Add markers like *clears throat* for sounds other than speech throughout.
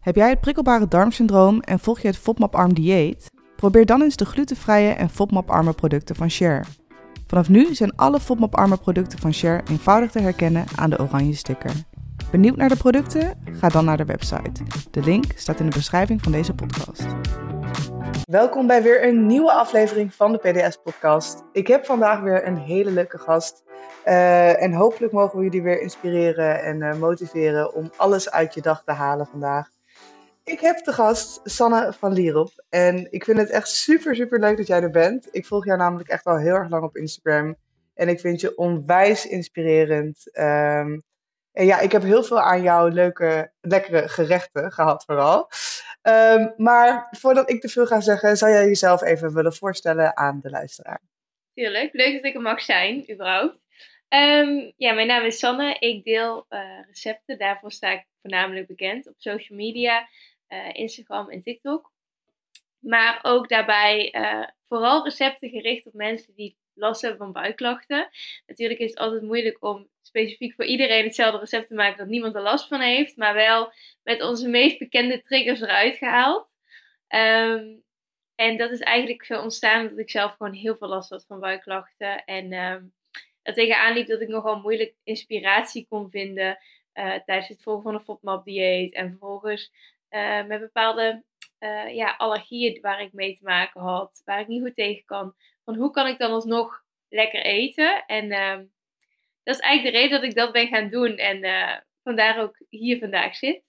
Heb jij het prikkelbare darmsyndroom en volg je het FODMAP-arm dieet? Probeer dan eens de glutenvrije en FODMAP-arme producten van Share. Vanaf nu zijn alle FODMAP-arme producten van Share eenvoudig te herkennen aan de oranje sticker. Benieuwd naar de producten? Ga dan naar de website. De link staat in de beschrijving van deze podcast. Welkom bij weer een nieuwe aflevering van de PDS-podcast. Ik heb vandaag weer een hele leuke gast. Uh, en hopelijk mogen we jullie weer inspireren en uh, motiveren om alles uit je dag te halen vandaag. Ik heb de gast Sanne van Lierop. En ik vind het echt super, super leuk dat jij er bent. Ik volg jou namelijk echt al heel erg lang op Instagram. En ik vind je onwijs inspirerend. Um, en ja, ik heb heel veel aan jouw leuke, lekkere gerechten gehad vooral. Um, maar voordat ik te veel ga zeggen, zou jij jezelf even willen voorstellen aan de luisteraar? Tuurlijk, leuk dat ik er mag zijn, überhaupt. Um, ja, mijn naam is Sanne. Ik deel uh, recepten. Daarvoor sta ik voornamelijk bekend op social media, uh, Instagram en TikTok. Maar ook daarbij uh, vooral recepten gericht op mensen die last hebben van buikklachten. Natuurlijk is het altijd moeilijk om specifiek voor iedereen hetzelfde recept te maken dat niemand er last van heeft, maar wel met onze meest bekende triggers eruit gehaald. Um, en dat is eigenlijk zo ontstaan dat ik zelf gewoon heel veel last had van buikklachten. En um, tegenaan liep dat ik nogal moeilijk inspiratie kon vinden uh, tijdens het volgen van een FODMAP-dieet. En vervolgens uh, met bepaalde uh, ja, allergieën waar ik mee te maken had, waar ik niet goed tegen kan. Van hoe kan ik dan alsnog lekker eten? En ehm, dat is eigenlijk de reden dat ik dat ben gaan doen. En vandaar ook hier vandaag zit.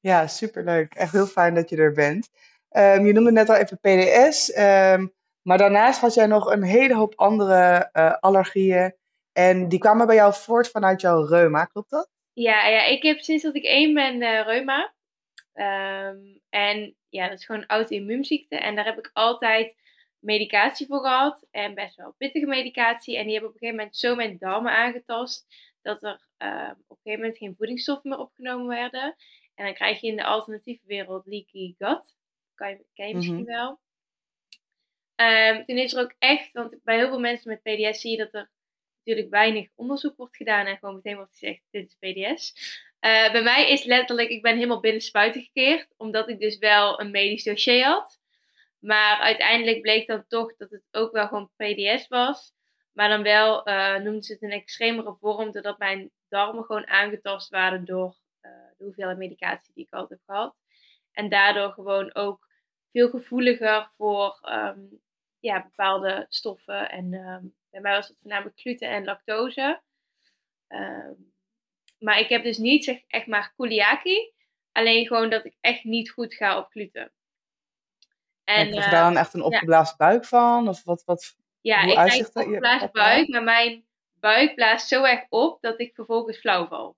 Ja, superleuk. Echt heel fijn dat je er bent. Um, je noemde net al even PDS. Um, maar daarnaast had jij nog een hele hoop andere allergieën. En die kwamen bij jou voort vanuit jouw reuma, klopt dat? Ja, ja ik heb sinds dat ik één ben uh, reuma. Um, en ja, dat is gewoon een auto-immuunziekte. En daar heb ik altijd medicatie voor gehad. En best wel pittige medicatie. En die hebben op een gegeven moment zo mijn darmen aangetast. Dat er uh, op een gegeven moment geen voedingsstoffen meer opgenomen werden. En dan krijg je in de alternatieve wereld leaky gut. Kan je, ken je misschien mm -hmm. wel. Um, toen is er ook echt, want bij heel veel mensen met PDS zie je dat er natuurlijk weinig onderzoek wordt gedaan en gewoon meteen wordt gezegd, dit is PDS. Uh, bij mij is letterlijk, ik ben helemaal binnen spuiten gekeerd, omdat ik dus wel een medisch dossier had. Maar uiteindelijk bleek dan toch dat het ook wel gewoon PDS was. Maar dan wel uh, noemden ze het een extremere vorm, doordat mijn darmen gewoon aangetast waren door uh, de hoeveelheid medicatie die ik altijd heb gehad. En daardoor gewoon ook veel gevoeliger voor um, ja, bepaalde stoffen. En um, bij mij was het voornamelijk gluten en lactose. Um, maar ik heb dus niet zeg, echt maar celiakie. Alleen gewoon dat ik echt niet goed ga op gluten. En, heb je daar dan echt een opgeblazen ja. buik van? Of wat, wat, ja, ik krijg een opgeblazen buik. Maar mijn buik blaast zo erg op dat ik vervolgens flauw val.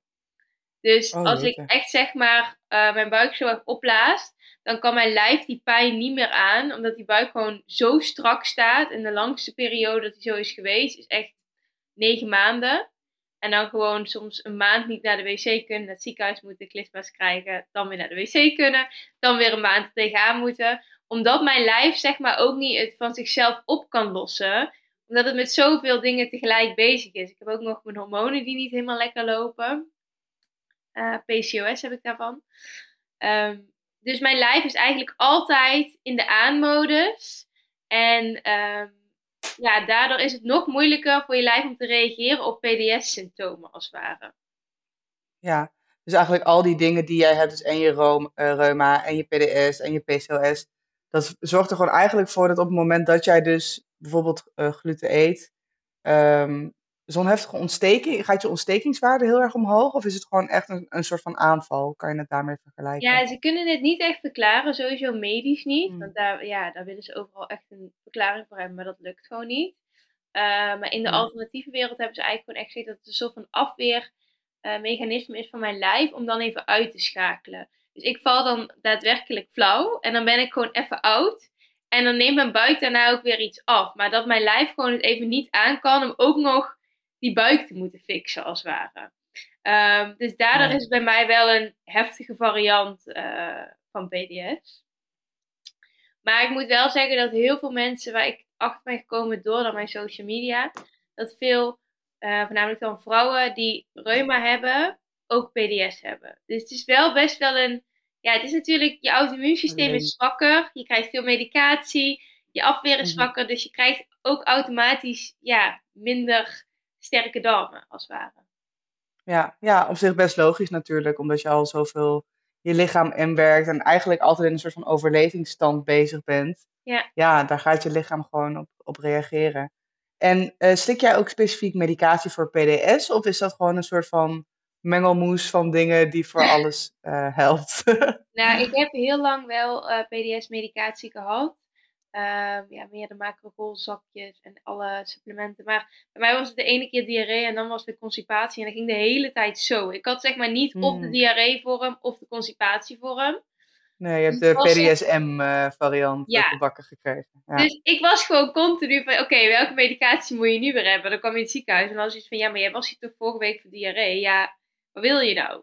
Dus oh, als ik echt zeg maar uh, mijn buik zo erg opblaast, dan kan mijn lijf die pijn niet meer aan. Omdat die buik gewoon zo strak staat. En de langste periode dat hij zo is geweest, is echt negen maanden. En dan gewoon soms een maand niet naar de wc kunnen, naar het ziekenhuis moeten, klisma's krijgen, dan weer naar de wc kunnen, dan weer een maand tegenaan moeten. Omdat mijn lijf zeg maar ook niet het van zichzelf op kan lossen. Omdat het met zoveel dingen tegelijk bezig is. Ik heb ook nog mijn hormonen die niet helemaal lekker lopen. Uh, PCOS heb ik daarvan. Um, dus mijn lijf is eigenlijk altijd in de aanmodus. En um, ja, daardoor is het nog moeilijker voor je lijf om te reageren op PDS-symptomen, als het ware. Ja, dus eigenlijk al die dingen die jij hebt, dus en je reuma, en je PDS en je PCOS, dat zorgt er gewoon eigenlijk voor dat op het moment dat jij dus bijvoorbeeld uh, gluten eet, um, zo'n heftige ontsteking, gaat je ontstekingswaarde heel erg omhoog? Of is het gewoon echt een, een soort van aanval? Kan je het daarmee vergelijken? Ja, ze kunnen het niet echt verklaren, sowieso medisch niet. Mm. Want daar, ja, daar willen ze overal echt een verklaring voor hebben, maar dat lukt gewoon niet. Uh, maar in de mm. alternatieve wereld hebben ze eigenlijk gewoon echt gezegd dat het een soort van afweermechanisme uh, is van mijn lijf om dan even uit te schakelen. Dus ik val dan daadwerkelijk flauw en dan ben ik gewoon even oud. En dan neemt mijn buik daarna ook weer iets af. Maar dat mijn lijf gewoon het even niet aan kan om ook nog die buik te moeten fixen, als het ware. Um, dus daardoor ja. is het bij mij wel een heftige variant uh, van PDS. Maar ik moet wel zeggen dat heel veel mensen waar ik achter ben gekomen door dan mijn social media, dat veel, uh, voornamelijk dan vrouwen die reuma hebben, ook PDS hebben. Dus het is wel best wel een Ja, het is natuurlijk, je auto-immuunsysteem is zwakker. Je krijgt veel medicatie. Je afweer is mhm. zwakker. Dus je krijgt ook automatisch ja, minder sterke darmen, als het ware. Ja, ja, op zich best logisch natuurlijk, omdat je al zoveel je lichaam inwerkt en eigenlijk altijd in een soort van overlevingsstand bezig bent. Ja. Ja, daar gaat je lichaam gewoon op, op reageren. En uh, slik jij ook specifiek medicatie voor PDS of is dat gewoon een soort van mengelmoes van dingen die voor *laughs* alles uh, helpt? *laughs* nou, ik heb heel lang wel uh, eh, PDS-medicatie gehad. Ehm, ja, meer de macrogolzakjes en alle supplementen. Maar bij mij was het de ene keer diarree en dan was het constipatie. En dat ging de hele tijd zo. Ik had zeg maar niet of de hmm. diarreevorm of de constipatievorm. Nee, je hebt de PDSM-variant uh, ja. gebakken gekregen. Ja. Dus ik was gewoon continu van, oké, welke medicatie moet je nu weer hebben? Dan kwam je in het ziekenhuis en dan was iets van, ja, maar jij was hier toch vorige week voor diarree? Ja, wat wil je nou?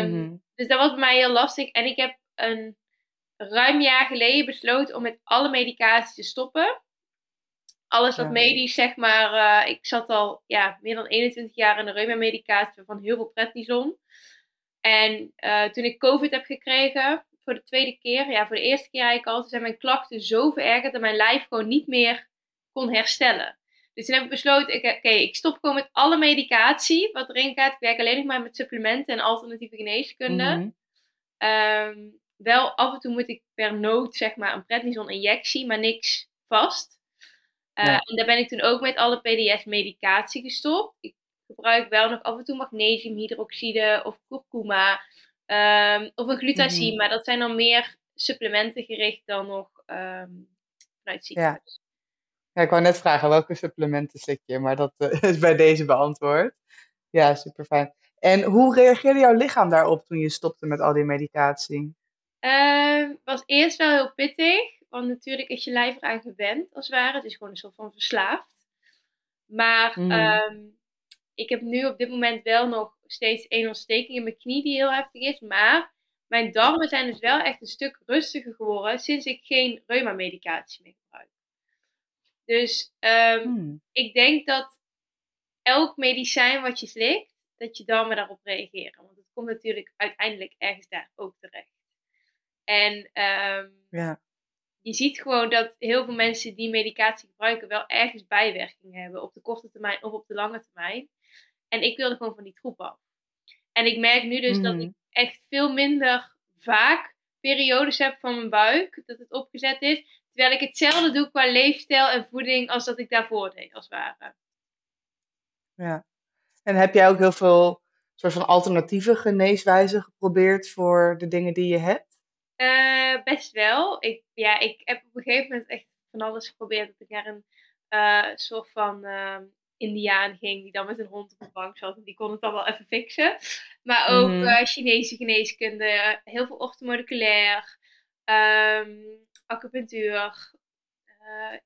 Um, mm Dus dat was bij mij heel lastig. En ik heb een ruim jaar geleden besloten om met alle medicatie te stoppen. Alles wat medisch, zeg maar. Uh, ik zat al ja, meer dan 21 jaar in de reuma-medicatie van heel veel prednison. En uh, toen ik COVID heb gekregen, voor de tweede keer, ja, voor de eerste keer eigenlijk al, zijn mijn klachten zo verergerd dat mijn lijf gewoon niet meer kon herstellen. Dus toen heb ik besloten, oké, ik stop gewoon met alle medicatie wat erin gaat. Ik werk alleen nog maar met supplementen en alternatieve geneeskunde. Mm wel af en toe moet ik per nood zeg maar een prednison injectie, maar niks vast. Uh, En daar ben ik toen ook met alle PDS medicatie gestopt. Ik gebruik wel nog af en toe magnesiumhydroxide of kurkuma um, of een glutazine, mhm. maar dat zijn dan meer supplementen gericht dan nog um, vanuit ziekenhuis. Ja. ja. ik wou net vragen welke supplementen slik je, maar dat uh, *laughs* is bij deze beantwoord. Ja, super fijn. En hoe reageerde jouw lichaam daarop toen je stopte met al die medicatie? Uh, was eerst wel heel pittig, want natuurlijk is je lijf eraan gewend, als het ware. Het is gewoon een soort van verslaafd. Maar um, ik heb nu op dit moment wel nog steeds één ontsteking in mijn knie die heel heftig is. Maar mijn darmen zijn dus wel echt een stuk rustiger geworden sinds ik geen reuma-medicatie meer gebruik. Dus um, ik denk dat elk medicijn wat je slikt, dat je darmen daarop reageren. Want het komt natuurlijk uiteindelijk ergens daar ook terecht. En um, ja. je ziet gewoon dat heel veel mensen die medicatie gebruiken wel ergens bijwerkingen hebben. Op de korte termijn of op de lange termijn. En ik wilde gewoon van die troep af. En ik merk nu dus dat mhm. ik echt veel minder vaak periodes heb van mijn buik. Dat het opgezet is. Terwijl ik hetzelfde doe qua leefstijl en voeding als dat ik daarvoor deed, als het ware. Ja. En heb jij ook heel veel soort van alternatieve geneeswijzen geprobeerd voor de dingen die je hebt? Uh, best wel. Ik, ja, ik heb op een gegeven moment echt van alles geprobeerd. Dat ik naar een uh, soort van uh, Indiaan ging, die dan met een hond op de bank zat. En die kon het dan wel even fixen. Maar ook mm. Chinese geneeskunde, heel veel orthomoleculair, um, acupunctuur.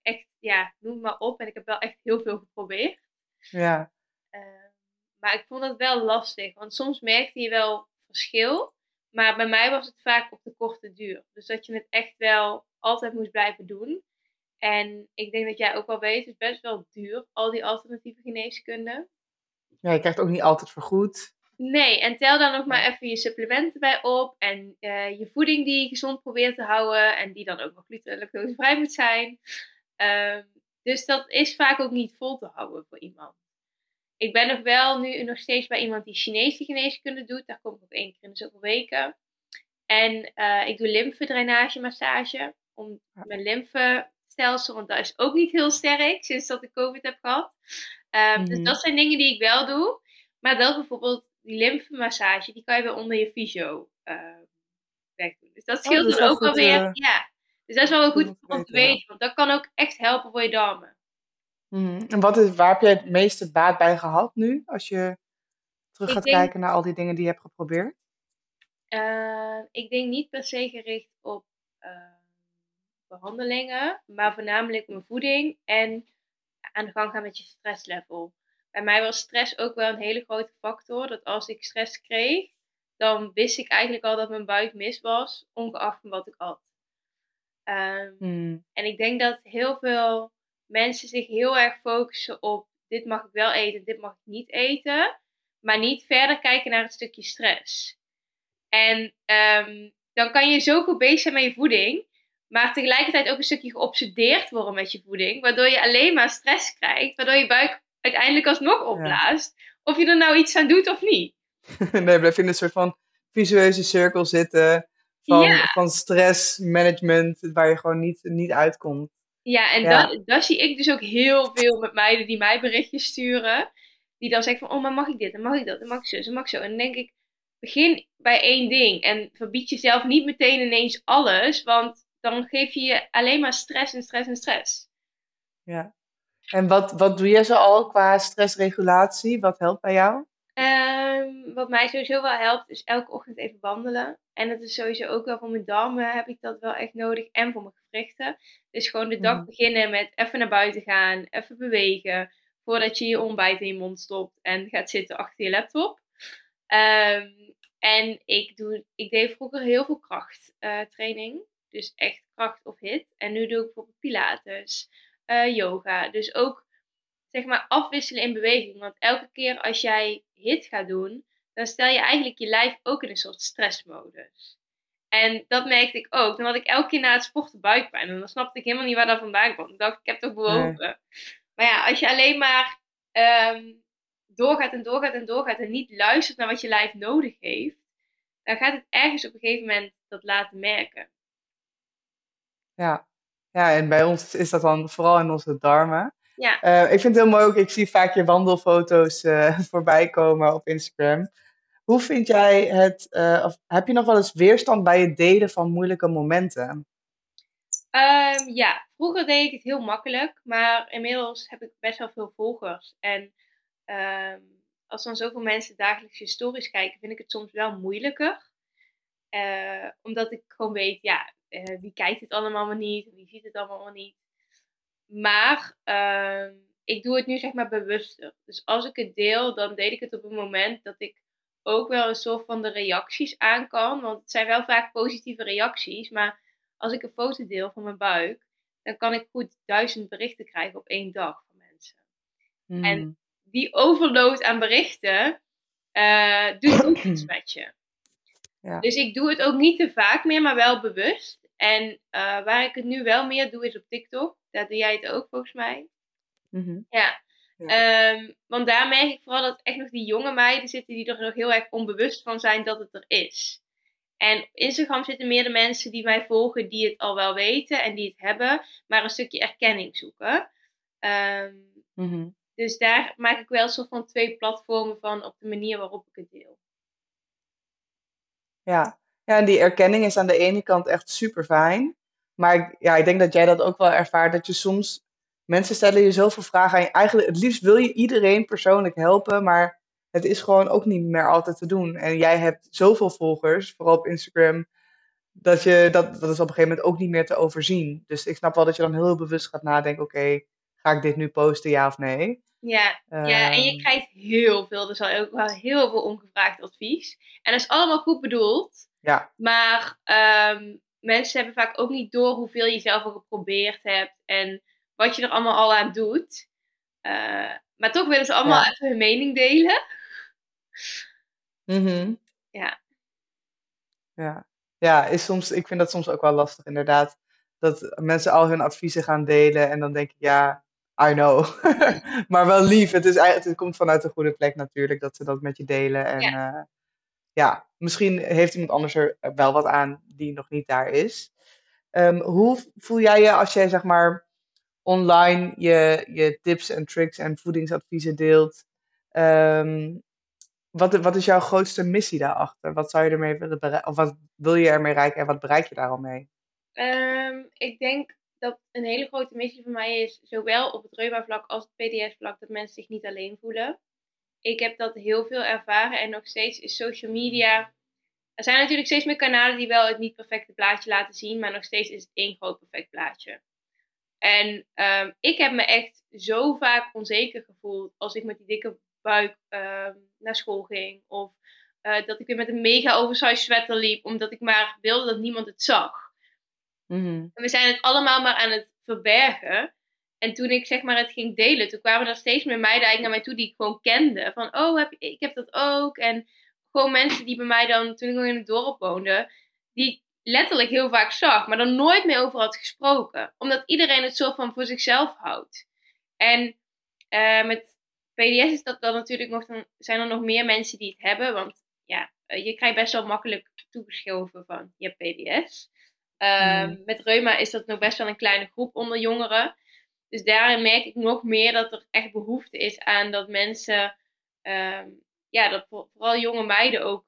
echt, ja, noem maar op. En ik heb wel echt heel veel geprobeerd. Ja. Ehm, maar ik vond het wel lastig, want soms merkte je wel verschil. Maar bij mij was het vaak op de korte duur. Dus dat je het echt wel altijd moest blijven doen. En ik denk dat jij ook wel weet, het is best wel duur, al die alternatieve geneeskunde. Ja, je krijgt ook niet altijd vergoed. Nee, en tel dan nog maar even je supplementen bij op. En uh, je voeding die je gezond probeert te houden. En die dan ook nog gluten- en lactosevrij moet zijn. Uh, dus dat is vaak ook niet vol te houden voor iemand. Ik ben nog wel nu nog steeds bij iemand die Chinese geneeskunde doet. Daar kom ik ook één keer in de zoveel weken. En uh, ik doe lymfedrainage massage. Om mijn lymfestelsel, want dat is ook niet heel sterk sinds dat ik COVID heb gehad. Um, Dus mhm. dat zijn dingen die ik wel doe. Maar wel bijvoorbeeld die lymfemassage, die kan je weer onder je fysio uh, wegdoen. Dus dat oh, scheelt oh, dan ook alweer. Uh, ja. Dus dat is wel goed om te weten. Want dat kan ook echt helpen voor je darmen. Mhm. En wat is, waar heb je het meeste baat bij gehad nu, als je terug gaat kijken naar al die dingen die je hebt geprobeerd? Uh, ik denk niet per se gericht op uh, behandelingen, maar voornamelijk mijn voeding en aan de gang gaan met je stresslevel. Bij mij was stress ook wel een hele grote factor. Dat als ik stress kreeg, dan wist ik eigenlijk al dat mijn buik mis was, ongeacht van wat ik at. Um, En ik denk dat heel veel mensen zich heel erg focussen op dit mag ik wel eten, dit mag ik niet eten. Maar niet verder kijken naar het stukje stress. En ehm, dan kan je zo goed bezig zijn met je voeding, maar tegelijkertijd ook een stukje geobsedeerd worden met je voeding, waardoor je alleen maar stress krijgt, waardoor je buik uiteindelijk alsnog opblaast, of je er nou iets aan doet of niet. *laughs* nee, blijf in een soort van visueuze cirkel zitten van, van stressmanagement, waar je gewoon niet, niet uitkomt. Ja, en ja. Dat, dat zie ik dus ook heel veel met meiden die mij berichtjes sturen. Die dan zeggen van, oh, maar mag ik dit? En mag ik dat? En mag ik zo? En mag ik zo? En dan denk ik, begin bij één ding. En verbied jezelf niet meteen ineens alles. Want dan geef je je alleen maar stress en stress en stress. Ja. En wat, wat doe je zo al qua stressregulatie? Wat helpt bij jou? Um, wat mij sowieso wel helpt, is elke ochtend even wandelen. En dat is sowieso ook wel voor mijn darmen heb ik dat wel echt nodig. En voor mijn gewrichten. Dus gewoon de dag beginnen met even naar buiten gaan, even bewegen. Voordat je je ontbijt in je mond stopt en gaat zitten achter je laptop. Um, en ik, doe, ik deed vroeger heel veel krachttraining. Uh, dus echt kracht of hit. En nu doe ik bijvoorbeeld pilates, uh, yoga. Dus ook zeg maar afwisselen in beweging. Want elke keer als jij hit gaat doen, dan stel je eigenlijk je lijf ook in een soort stressmodus. En dat merkte ik ook. Dan had ik elke keer na het sporten buikpijn. En dan snapte ik helemaal niet waar dat vandaan kwam. Ik dacht, ik heb toch bewogen. Maar ja, als je alleen maar um, doorgaat en doorgaat en doorgaat en niet luistert naar wat je lijf nodig heeft, dan gaat het ergens op een gegeven moment dat laten merken. Ja, ja en bij ons is dat dan vooral in onze darmen. Ja. Uh, ik vind het heel mooi ook, ik zie vaak je wandelfoto's uh, *laughs* voorbij komen op Instagram. Hoe vind jij het, uh, of heb je nog wel eens weerstand bij het delen van moeilijke momenten? Um, ja, vroeger deed ik het heel makkelijk, maar inmiddels heb ik best wel veel volgers. En um, als dan zoveel mensen dagelijks je stories kijken, vind ik het soms wel moeilijker. Uh, omdat ik gewoon weet, ja, uh, wie kijkt het allemaal maar niet, wie ziet het allemaal maar niet. Maar uh, ik doe het nu zeg maar bewuster. Dus als ik het deel, dan deed ik het op een moment dat ik ook wel een soort van de reacties aan kan. Want het zijn wel vaak positieve reacties. Maar als ik een foto deel van mijn buik, dan kan ik goed duizend berichten krijgen op één dag van mensen. En hmm. die overload aan berichten uh, doet ook iets *clears throat* met je. Ja. Dus ik doe het ook niet te vaak meer, maar wel bewust. En uh, waar ik het nu wel meer doe is op TikTok. Daar doe jij het ook volgens mij. Mm-hmm. Ja. Ja. Um, want daar merk ik vooral dat echt nog die jonge meiden zitten die er nog heel erg onbewust van zijn dat het er is. En op Instagram zitten meer de mensen die mij volgen die het al wel weten en die het hebben, maar een stukje erkenning zoeken. Um, mm-hmm. Dus daar maak ik wel een soort van twee platformen van op de manier waarop ik het deel. Ja, ja en die erkenning is aan de ene kant echt super fijn. Maar ik, ja, ik denk dat jij dat ook wel ervaart. Dat je soms. Mensen stellen je zoveel vragen. En eigenlijk, het liefst wil je iedereen persoonlijk helpen. Maar het is gewoon ook niet meer altijd te doen. En jij hebt zoveel volgers, vooral op Instagram. Dat, je, dat, dat is op een gegeven moment ook niet meer te overzien. Dus ik snap wel dat je dan heel bewust gaat nadenken: oké, ga ik dit nu posten, ja of nee? Ja, ja, en je ehm. krijgt heel veel, dus al ook wel heel veel ongevraagd advies. En dat is allemaal goed bedoeld. Ja. Maar um, mensen hebben vaak ook niet door hoeveel je zelf al geprobeerd hebt en wat je er allemaal al aan doet. Uh, maar toch willen ze allemaal even hun mening delen. Mhm. ja. Ja. Ja, is soms, ik vind dat soms ook wel lastig inderdaad. Dat mensen al hun adviezen gaan delen en dan denk ik, ja, I know. *laughs* maar wel lief. Het, is eigenlijk, het komt vanuit een goede plek natuurlijk dat ze dat met je delen. En ja. Uh, ja, misschien heeft iemand anders er wel wat aan die nog niet daar is. Um, hoe voel jij je als jij zeg maar online je, je tips en tricks en voedingsadviezen deelt? Um, wat, wat is jouw grootste missie daarachter? Wat zou je ermee willen bereiken? Of wat wil je ermee bereiken en wat bereik je daar al mee? Um, ik denk dat een hele grote missie voor mij is, zowel op het reuma-vlak als het PDS-vlak, dat mensen zich niet alleen voelen. Ik heb dat heel veel ervaren en nog steeds is social media. Er zijn natuurlijk steeds meer kanalen die wel het niet perfecte plaatje laten zien, maar nog steeds is het één groot perfect plaatje. En um, ik heb me echt zo vaak onzeker gevoeld als ik met die dikke buik um, naar school ging. Of uh, dat ik weer met een mega oversized sweater liep, omdat ik maar wilde dat niemand het zag. Mm En we zijn het allemaal maar aan het verbergen. En toen ik zeg maar het ging delen, toen kwamen er steeds meer meiden eigenlijk naar mij toe die ik gewoon kende. Van, oh, heb, ik heb dat ook. En gewoon mensen die bij mij dan, toen ik nog in het dorp woonde, die letterlijk heel vaak zag, maar dan nooit meer over had gesproken. Omdat iedereen het zo van voor zichzelf houdt. En uh, met PDS is dat dan natuurlijk nog, dan zijn er nog meer mensen die het hebben. Want ja, eh, je krijgt best wel makkelijk toegeschoven van je PDS. Ehm, mm. Met reuma is dat nog best wel een kleine groep onder jongeren. Dus daarin merk ik nog meer dat er echt behoefte is aan dat mensen, um, ja, dat vooral jonge meiden ook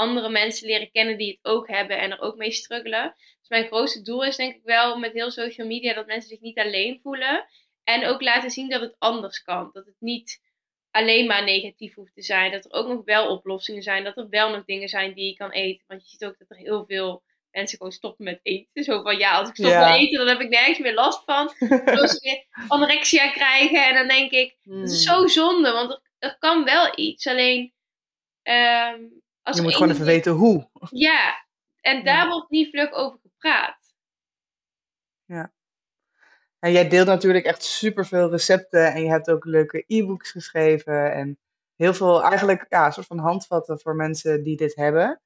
andere mensen leren kennen die het ook hebben en er ook mee struggelen. Dus mijn grootste doel is denk ik wel met heel social media dat mensen zich niet alleen voelen. En ook laten zien dat het anders kan. Dat het niet alleen maar negatief hoeft te zijn. Dat er ook nog wel oplossingen zijn. Dat er wel nog dingen zijn die je kan eten. Want je ziet ook dat er heel veel mensen gewoon stoppen met eten. Zo van ja, als ik stop met eten, dan heb ik nergens meer last van. *laughs* Als ze weer anorexia krijgen. En dan denk ik, het is hmm. zo zonde. Want er, er kan wel iets. Alleen. Ehm, als je moet gewoon even weten hoe. Ja, en daar wordt niet vlug over gepraat. Ja. En jij deelt natuurlijk echt superveel recepten en je hebt ook leuke e-books geschreven en heel veel eigenlijk ja, soort van handvatten voor mensen die dit hebben.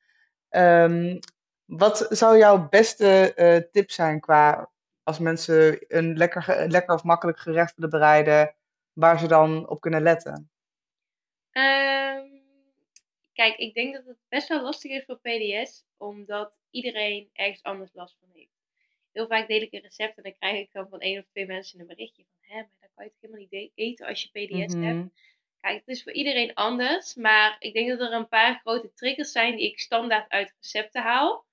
Um, wat zou jouw beste uh, tip zijn qua als mensen een lekker, lekker of makkelijk gerecht willen bereiden, waar ze dan op kunnen letten? Um, kijk, ik denk dat het best wel lastig is voor PDS, omdat iedereen ergens anders last van heeft heel vaak deel ik een recept en dan krijg ik dan van één of twee mensen een berichtje van, hè, maar dan kan je het helemaal niet eten als je PDS hebt. Mhm. Kijk, het is voor iedereen anders, maar ik denk dat er een paar grote triggers zijn die ik standaard uit recepten haal.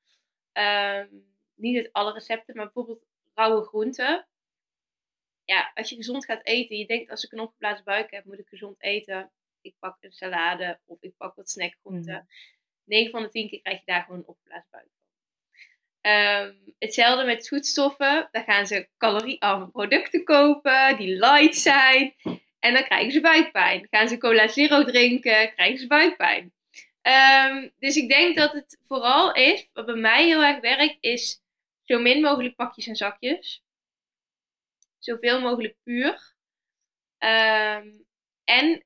Ehm, niet uit alle recepten, maar bijvoorbeeld rauwe groenten. Ja, als je gezond gaat eten, je denkt als ik een opgeblazen buik heb, moet ik gezond eten. Ik pak een salade of ik pak wat snackgroenten. Mm 9 van de 10 keer krijg je daar gewoon een opgeblazen buik. Um, hetzelfde met zoetstoffen. Dan gaan ze caloriearme producten kopen die light zijn. En dan krijgen ze buikpijn. Gaan ze cola zero drinken, krijgen ze buikpijn. Um, dus ik denk dat het vooral is, wat bij mij heel erg werkt, is zo min mogelijk pakjes en zakjes. Zoveel mogelijk puur. Um, en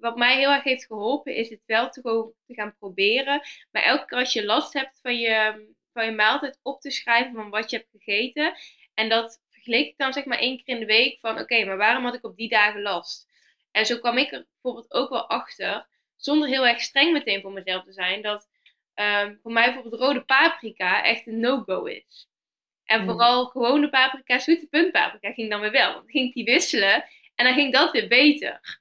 wat mij heel erg heeft geholpen, is het wel te, te gaan proberen. Maar elke keer als je last hebt van je van je maaltijd op te schrijven van wat je hebt gegeten. En dat vergeleek ik dan zeg maar één keer in de week van oké, maar waarom had ik op die dagen last? En zo kwam ik er bijvoorbeeld ook wel achter, zonder heel erg streng meteen voor mezelf te zijn, dat um, voor mij bijvoorbeeld rode paprika echt een no-go is. En mm. vooral gewone paprika, zoete puntpaprika ging dan weer wel. Dan ging die wisselen en dan ging dat weer beter.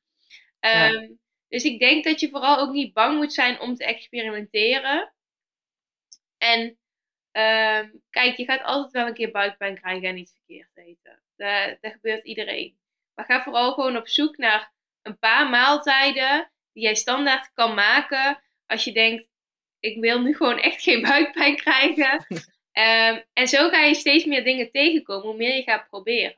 Um, Dus ik denk dat je vooral ook niet bang moet zijn om te experimenteren. En Ehm, kijk, je gaat altijd wel een keer buikpijn krijgen en iets verkeerd eten. Dat, dat gebeurt iedereen. Maar ga vooral gewoon op zoek naar een paar maaltijden die jij standaard kan maken. Als je denkt, ik wil nu gewoon echt geen buikpijn krijgen. *laughs* Ehm, en zo ga je steeds meer dingen tegenkomen, hoe meer je gaat proberen.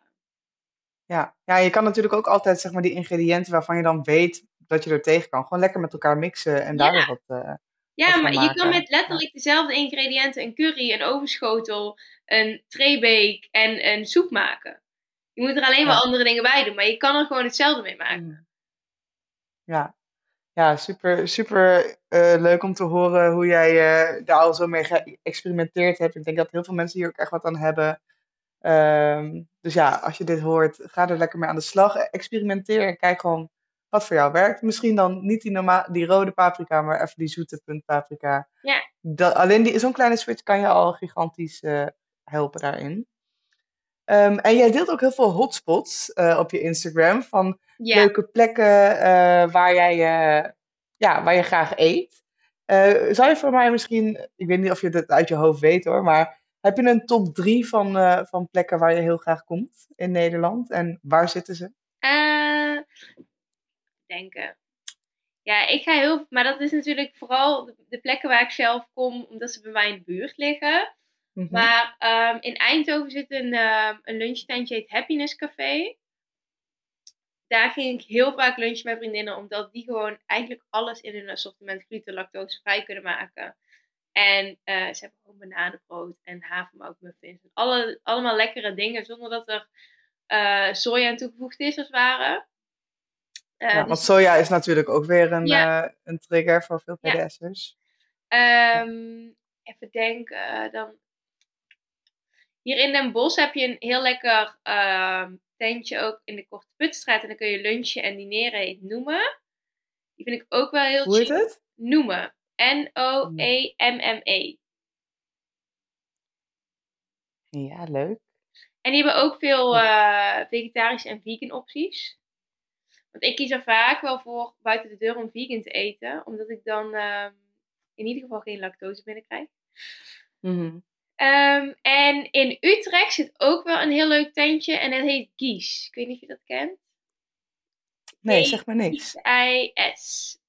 Ja. ja, je kan natuurlijk ook altijd zeg maar, die ingrediënten waarvan je dan weet dat je er tegen kan, gewoon lekker met elkaar mixen en daar wat, uh, ja, maar je kan met letterlijk dezelfde ingrediënten een curry, een ovenschotel, een treebake en een soep maken. Je moet er alleen maar andere dingen bij doen, maar je kan er gewoon hetzelfde mee maken. Mm. Ja, ja super, super uh, leuk om te horen hoe jij uh, daar al zo mee geëxperimenteerd hebt. Ik denk dat heel veel mensen hier ook echt wat aan hebben. Um, dus ja, als je dit hoort, ga er lekker mee aan de slag. Experimenteer en kijk gewoon wat voor jou werkt. Misschien dan niet die, normaal, die rode paprika, maar even die zoete puntpaprika. Ja. Dat, alleen zo'n kleine switch kan je al gigantisch uh, helpen daarin. Um, en jij deelt ook heel veel hotspots uh, op je Instagram van leuke plekken uh, waar, jij, ja, waar je graag eet. zou je voor mij misschien, ik weet niet of je het uit je hoofd weet hoor, maar heb je een top drie van, van plekken waar je heel graag komt in Nederland? En waar zitten ze? denken. Ja, ik ga heel. Maar dat is natuurlijk vooral de plekken waar ik zelf kom, omdat ze bij mij in de buurt liggen. Mhm. Maar um, in Eindhoven zit een, um, een lunchtentje, heet Happiness Café. Daar ging ik heel vaak lunchen met vriendinnen, omdat die gewoon eigenlijk alles in hun assortiment gluten, lactose vrij kunnen maken. En uh, ze hebben gewoon bananenbrood en havermoutmuffins. Alle, allemaal lekkere dingen, zonder dat er uh, soja aan toegevoegd is, als het ware. ja, want dus soja is natuurlijk ook weer een, een trigger voor veel PDS'ers. Um, even denken, dan... Hier in Den Bosch heb je een heel lekker uh, tentje ook in de Korte Putstraat. En dan kun je lunchen en dineren Noemen. Die vind ik ook wel heel Hoe heet het? Noemen. N-O-E-M-M-E. Ja, leuk. En die hebben ook veel uh, vegetarische en vegan opties. Want ik kies er vaak wel voor buiten de deur om vegan te eten. Omdat ik dan uh, in ieder geval geen lactose binnenkrijg. Mm um, en in Utrecht zit ook wel een heel leuk tentje. En dat heet Gies. Ik weet niet of je dat kent. Nee, zeg maar niks. I-S.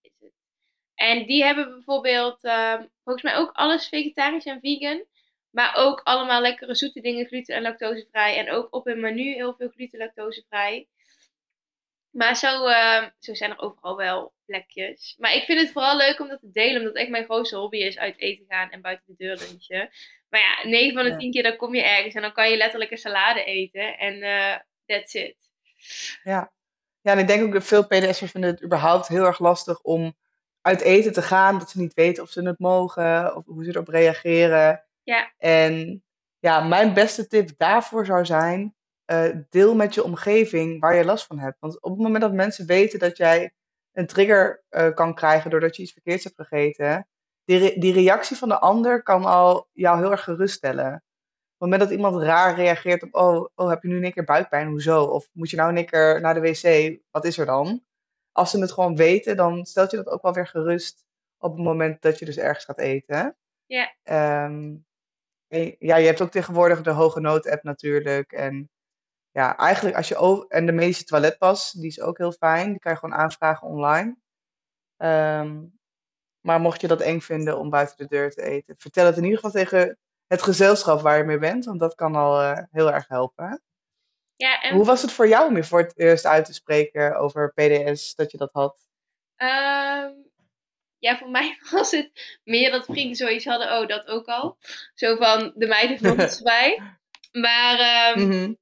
En die hebben bijvoorbeeld, um, volgens mij ook alles vegetarisch en vegan. Maar ook allemaal lekkere zoete dingen, gluten- en lactosevrij. En ook op hun menu heel veel gluten- en lactosevrij. Maar zo, uh, zo zijn er overal wel plekjes. Maar ik vind het vooral leuk om dat te delen. Omdat echt mijn grootste hobby is uit eten gaan en buiten de deur lunchen. Maar ja, 9 van de 10 keer dan kom je ergens en dan kan je letterlijk een salade eten. En uh, that's it. Ja. ja, en ik denk ook dat veel PDS'ers vinden het überhaupt heel erg lastig om uit eten te gaan. Dat ze niet weten of ze het mogen of hoe ze erop reageren. Ja. En ja, mijn beste tip daarvoor zou zijn: uh, deel met je omgeving waar je last van hebt. Want op het moment dat mensen weten dat jij een trigger uh, kan krijgen doordat je iets verkeerds hebt gegeten, die, re die reactie van de ander kan al jou heel erg geruststellen. Op het moment dat iemand raar reageert op, oh, oh heb je nu een keer buikpijn, hoezo? Of moet je nou een keer naar de wc, wat is er dan? Als ze het gewoon weten, dan stelt je dat ook wel weer gerust op het moment dat je dus ergens gaat eten. Ja. Um, ja, je hebt ook tegenwoordig de hoge nood app natuurlijk. En ja, eigenlijk als je over, en de medische toiletpas, die is ook heel fijn. Die kan je gewoon aanvragen online. Um, maar mocht je dat eng vinden om buiten de deur te eten, vertel het in ieder geval tegen het gezelschap waar je mee bent, want dat kan al uh, heel erg helpen. Ja, en... Hoe was het voor jou om je voor het eerst uit te spreken over PDS, dat je dat had? Um, ja, voor mij *laughs* was het meer dat vrienden zoiets hadden, oh, dat ook al. Zo van, de meid heeft nog iets bij. Maar um, mm -hmm.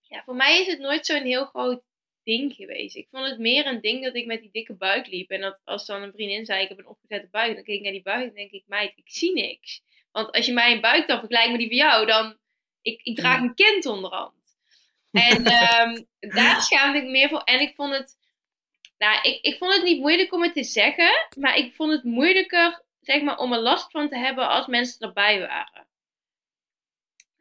ja, voor mij is het nooit zo'n heel groot ding geweest. Ik vond het meer een ding dat ik met die dikke buik liep. En dat als dan een vriendin zei, ik heb een opgezette buik. Dan keek ik naar die buik en denk ik, meid, ik zie niks. Want als je mij een buik dan vergelijkt met die van jou, dan... Ik, ik draag een kind onderhand. En um, daar schaamde ik meer voor. En ik vond het... Nou, ik, ik vond het niet moeilijk om het te zeggen. Maar ik vond het moeilijker, zeg maar, om er last van te hebben als mensen erbij waren.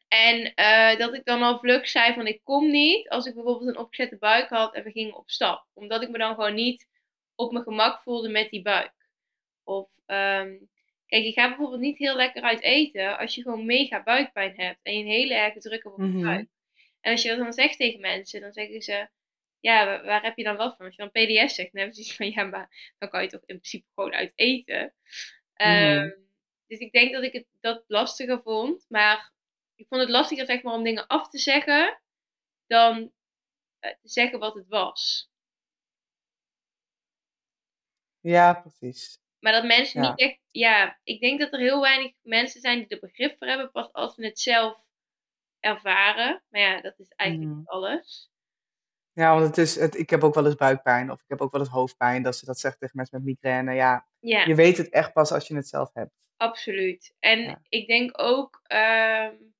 En uh, dat ik dan al vlug zei van ik kom niet als ik bijvoorbeeld een opgezette buik had en we gingen op stap. Omdat ik me dan gewoon niet op mijn gemak voelde met die buik. Of um, kijk, je gaat bijvoorbeeld niet heel lekker uit eten als je gewoon mega buikpijn hebt en je een hele erge druk op je mm -hmm. buik. En als je dat dan zegt tegen mensen, dan zeggen ze, ja, waar, waar heb je dan wat van? Als je dan PDS zegt, dan hebben ze iets van, ja, maar dan kan je toch in principe gewoon uit eten. Mm -hmm. um, dus ik denk dat ik het dat lastiger vond, maar ik vond het lastiger zeg maar, om dingen af te zeggen dan uh, te zeggen wat het was. Ja, precies. Maar dat mensen ja. niet echt. Ja, ik denk dat er heel weinig mensen zijn die er begrip voor hebben, pas als ze het zelf ervaren. Maar ja, dat is eigenlijk mm. alles. Ja, want het is, het, ik heb ook wel eens buikpijn of ik heb ook wel eens hoofdpijn. Dat ze dat zegt tegen mensen met migraine. Ja, ja. je weet het echt pas als je het zelf hebt. Absoluut. En ja. ik denk ook, um,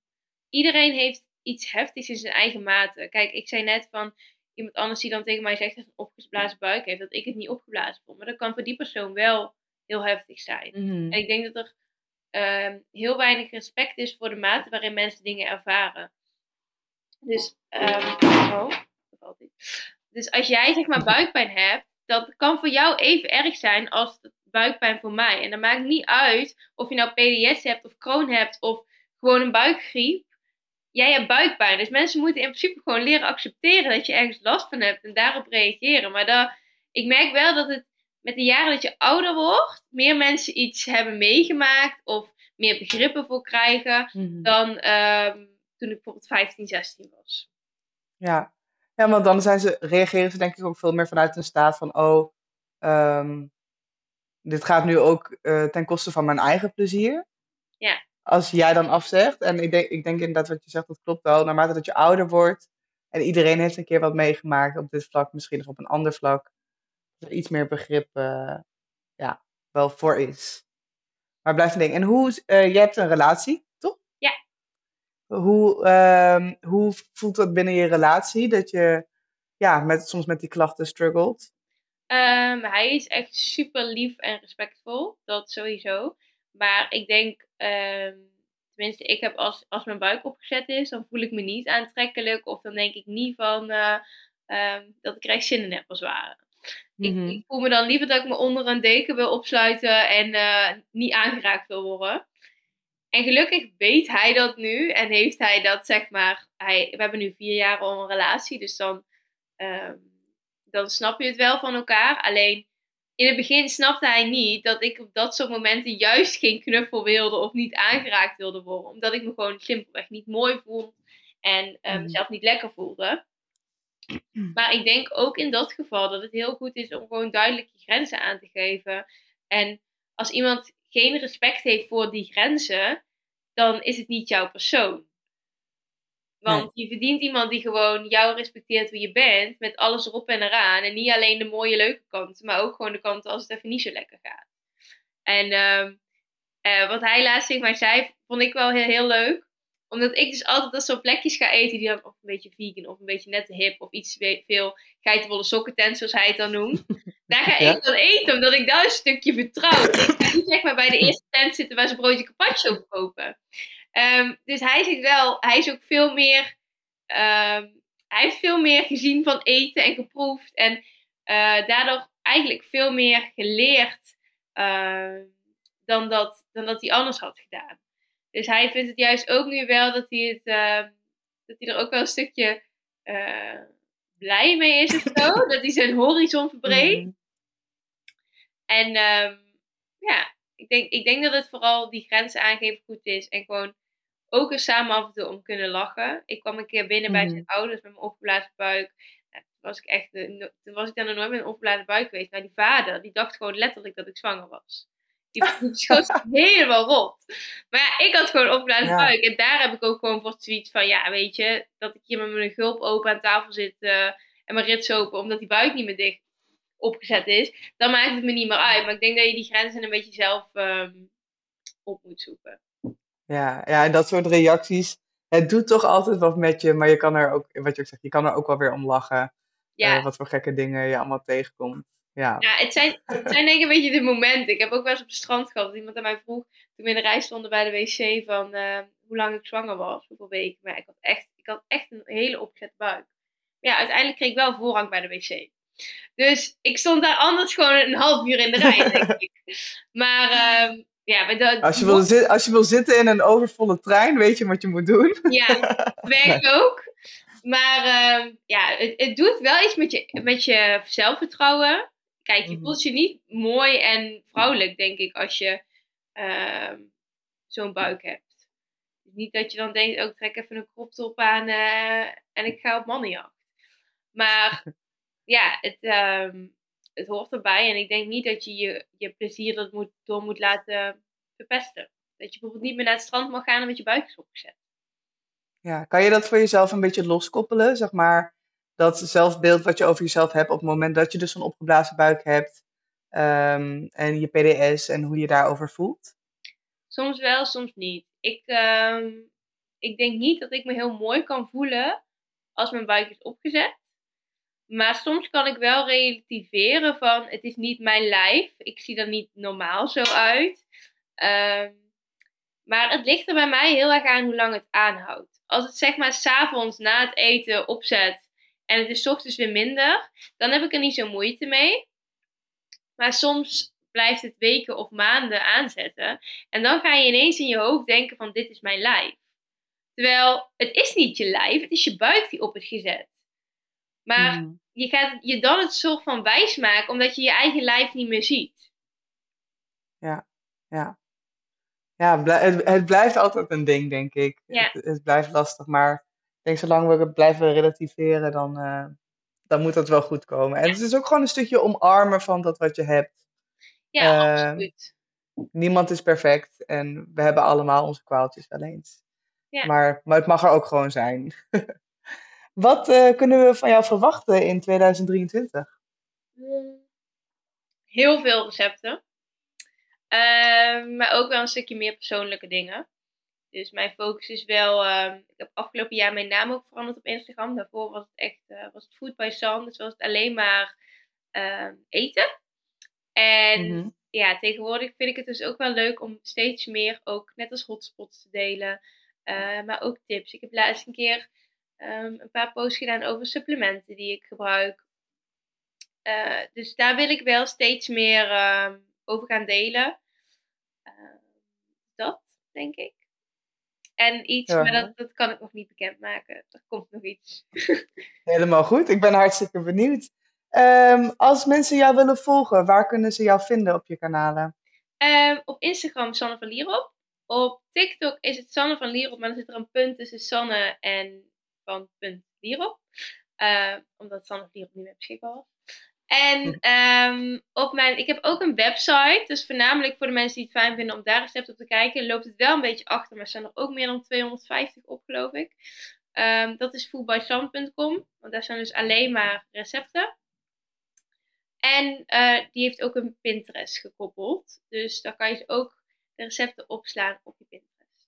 iedereen heeft iets heftigs in zijn eigen mate. Kijk, ik zei net van iemand anders die dan tegen mij zegt dat een opgeblazen buik heeft, dat ik het niet opgeblazen vond. Maar dat kan voor die persoon wel heel heftig zijn. Mm. En ik denk dat er uh, heel weinig respect is voor de mate waarin mensen dingen ervaren. Dus, um, dus als jij zeg maar buikpijn hebt, dat kan voor jou even erg zijn als buikpijn voor mij. En dat maakt niet uit of je nou PDS hebt of Crohn hebt of gewoon een buikgriep jij hebt buikpijn. Dus mensen moeten in principe gewoon leren accepteren dat je ergens last van hebt en daarop reageren. Maar dat, ik merk wel dat het met de jaren dat je ouder wordt, meer mensen iets hebben meegemaakt of meer begrippen voor krijgen Mhm. dan ehm, toen ik bijvoorbeeld 15, 16 was. Ja. ja, want dan zijn ze, reageren ze denk ik ook veel meer vanuit een staat van, oh, ehm, dit gaat nu ook eh, ten koste van mijn eigen plezier. Ja. Als jij dan afzegt, en ik denk, ik denk inderdaad wat je zegt, dat klopt wel, naarmate dat je ouder wordt en iedereen heeft een keer wat meegemaakt op dit vlak, misschien of op een ander vlak, er iets meer begrip ja, wel voor is. Maar blijft een ding. En hoe, uh, jij hebt een relatie, toch? Ja. Hoe, uh, hoe voelt dat binnen je relatie dat je ja, met, soms met die klachten struggelt? Um, hij is echt super lief en respectvol, dat sowieso. Maar ik denk, um, tenminste, ik heb als, als mijn buik opgezet is, dan voel ik me niet aantrekkelijk. Of dan denk ik niet van uh, um, dat ik er echt zin in heb als ware. Mhm. ik, voel me dan liever dat ik me onder een deken wil opsluiten en uh, niet aangeraakt wil worden. En gelukkig weet hij dat nu en heeft hij dat, zeg maar, hij, we hebben nu vier jaar al een relatie, dus dan, um, dan snap je het wel van elkaar. Alleen in het begin snapte hij niet dat ik op dat soort momenten juist geen knuffel wilde of niet aangeraakt wilde worden, omdat ik me gewoon simpelweg niet mooi vond en uh, mezelf niet lekker voelde. Maar ik denk ook in dat geval dat het heel goed is om gewoon duidelijk je grenzen aan te geven. En als iemand geen respect heeft voor die grenzen, dan is het niet jouw persoon. Want je verdient iemand die gewoon jou respecteert hoe je bent, met alles erop en eraan. En niet alleen de mooie, leuke kanten, maar ook gewoon de kanten als het even niet zo lekker gaat. En uh, wat hij laatst tegen mij zei, vond ik wel heel, heel leuk omdat ik dus altijd dat soort plekjes ga eten die dan of een beetje vegan of een beetje net hip of iets veel geitenwolle sokkentent zoals hij het dan noemt. *laughs* Daar ga ik dan eten omdat ik daar een stukje vertrouw. Ik ga niet zeg maar bij de eerste tent zitten waar ze broodje carpaccio verkopen. Um, dus hij zegt wel, hij is ook veel meer, um, hij heeft veel meer gezien van eten en geproefd en uh, daardoor eigenlijk veel meer geleerd uh, dan, dat, dan dat hij anders had gedaan. Dus hij vindt het juist ook nu wel dat hij, het, uh, dat hij er ook wel een stukje uh, blij mee is of zo. *laughs* dat hij zijn horizon verbreedt. Mm. En um, ja, ik denk, ik denk dat het vooral die grenzen aangeven goed is. En gewoon ook er samen af en toe om kunnen lachen. Ik kwam een keer binnen bij zijn mm-hmm. ouders met mijn opgeblazen buik. toen was ik echt, toen was ik dan nog nooit met een opgeblazen buik geweest. Maar die vader, die dacht gewoon letterlijk dat ik zwanger was. Die schoot *laughs* helemaal rot. Maar ja, ik had gewoon opgeblazen buik. En daar heb ik ook gewoon voor zoiets van, ja, weet je, dat ik hier met mijn gulp open aan tafel zit uh, en mijn rits open, omdat die buik niet meer dicht opgezet is. Dan maakt het me niet meer uit. Maar ik denk dat je die grenzen een beetje zelf um, op moet zoeken. Ja, ja, en dat soort reacties. Het doet toch altijd wat met je, maar je kan er ook, wat je ook zegt, je kan er ook wel weer om lachen. Ja. Uh, wat voor gekke dingen je allemaal tegenkomt. Ja, ja het, zijn, het zijn denk ik een beetje de momenten. Ik heb ook wel eens op het strand gehad dat iemand aan mij vroeg, toen we in de rij stonden bij de wc, van uh, hoe lang ik zwanger was, hoeveel weken. Maar ik had echt, ik had echt een hele opgezette buik. Maar ja, uiteindelijk kreeg ik wel voorrang bij de wc. Dus ik stond daar anders gewoon een half uur in de rij, denk *laughs* ik. Maar uh, ja, als, je wil als je wil zitten in een overvolle trein, weet je wat je moet doen. Ja, *laughs* werkt ook. Maar uh, ja, het, het, doet wel iets met je, met je zelfvertrouwen. Kijk, je mhm. voelt je niet mooi en vrouwelijk, denk ik, als je uh, zo'n buik hebt. Dus niet dat je dan denkt, ook oh, trek even een crop top aan uh, en ik ga op mannenjacht. Maar *laughs* ja, het, um, het hoort erbij. En ik denk niet dat je je, je plezier dat moet, door moet laten verpesten. Dat je bijvoorbeeld niet meer naar het strand mag gaan omdat je buik is opgezet. Ja, kan je dat voor jezelf een beetje loskoppelen? Zeg maar, dat zelfbeeld wat je over jezelf hebt op het moment dat je dus een opgeblazen buik hebt. Um, en je PDS en hoe je daarover voelt? Soms wel, soms niet. Ik, um, ik denk niet dat ik me heel mooi kan voelen als mijn buik is opgezet. Maar soms kan ik wel relativeren van het is niet mijn lijf. Ik zie er niet normaal zo uit. Um, maar het ligt er bij mij heel erg aan hoe lang het aanhoudt. Als het zeg maar s'avonds na het eten opzet en het is ochtends weer minder, dan heb ik er niet zo moeite mee. Maar soms blijft het weken of maanden aanzetten. En dan ga je ineens in je hoofd denken van dit is mijn lijf. Terwijl het is niet je lijf, het is je buik die op is gezet. Maar hmm. je gaat je dan het soort van wijs maken omdat je je eigen lijf niet meer ziet. Ja, ja. Ja, het, blijft altijd een ding, denk ik. Ja. Het, het, blijft lastig, maar denk zolang we het blijven relativeren, dan, uh, dan moet dat wel goed komen. En het is ook gewoon een stukje omarmen van dat wat je hebt. Ja, uh, absoluut. Niemand is perfect en we hebben allemaal onze kwaaltjes wel eens. Ja. Maar, maar het mag er ook gewoon zijn. *laughs* Wat uh, kunnen we van jou verwachten in 2023? heel veel recepten. Ehm, maar ook wel een stukje meer persoonlijke dingen. Dus mijn focus is wel. Ehm, ik heb afgelopen jaar mijn naam ook veranderd op Instagram. Daarvoor was het echt uh, was het Food by Sun. Dus was het alleen maar ehm, eten. En mhm. ja, tegenwoordig vind ik het dus ook wel leuk om steeds meer ook net als hotspots te delen. Uh, maar ook tips. Ik heb laatst een keer een paar posts gedaan over supplementen die ik gebruik. Uh, dus daar wil ik wel steeds meer over gaan delen. dat, denk ik. En iets, maar dat, dat kan ik nog niet bekendmaken. Er komt nog iets. *laughs* Helemaal goed, ik ben hartstikke benieuwd. Um, als mensen jou willen volgen, waar kunnen ze jou vinden op je kanalen? Um, op Instagram Sanne van Lierop. Op TikTok is het Sanne van Lierop, maar dan zit er een punt tussen Sanne en van punt Lierop. Uh, omdat Sanne van Lierop niet meer beschikbaar was. En um, op mijn, ik heb ook een website, dus voornamelijk voor de mensen die het fijn vinden om daar recepten op te kijken, loopt het wel een beetje achter, maar er zijn er ook meer dan 250 op, geloof ik. Um, dat is foodbysam.com, want daar zijn dus alleen maar recepten. En uh, die heeft ook een Pinterest gekoppeld, dus daar kan je ook de recepten opslaan op je Pinterest.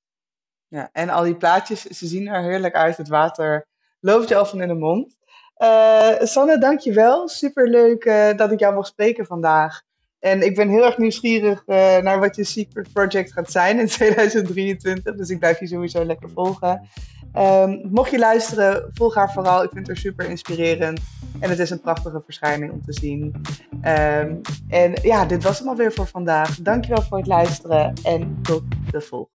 Ja, en al die plaatjes, ze zien er heerlijk uit. Het water loopt je al van in de mond. Uh, Sanne, dankjewel. Superleuk uh, dat ik jou mag spreken vandaag. En ik ben heel erg nieuwsgierig uh, naar wat je secret project gaat zijn in *laughs* 2023. Dus ik blijf je sowieso lekker volgen. Um, mocht je luisteren, volg haar vooral. Ik vind haar super inspirerend. En het is een prachtige verschijning om te zien. Um, en ja, dit was hem alweer voor vandaag. Dankjewel voor het luisteren en tot de volgende.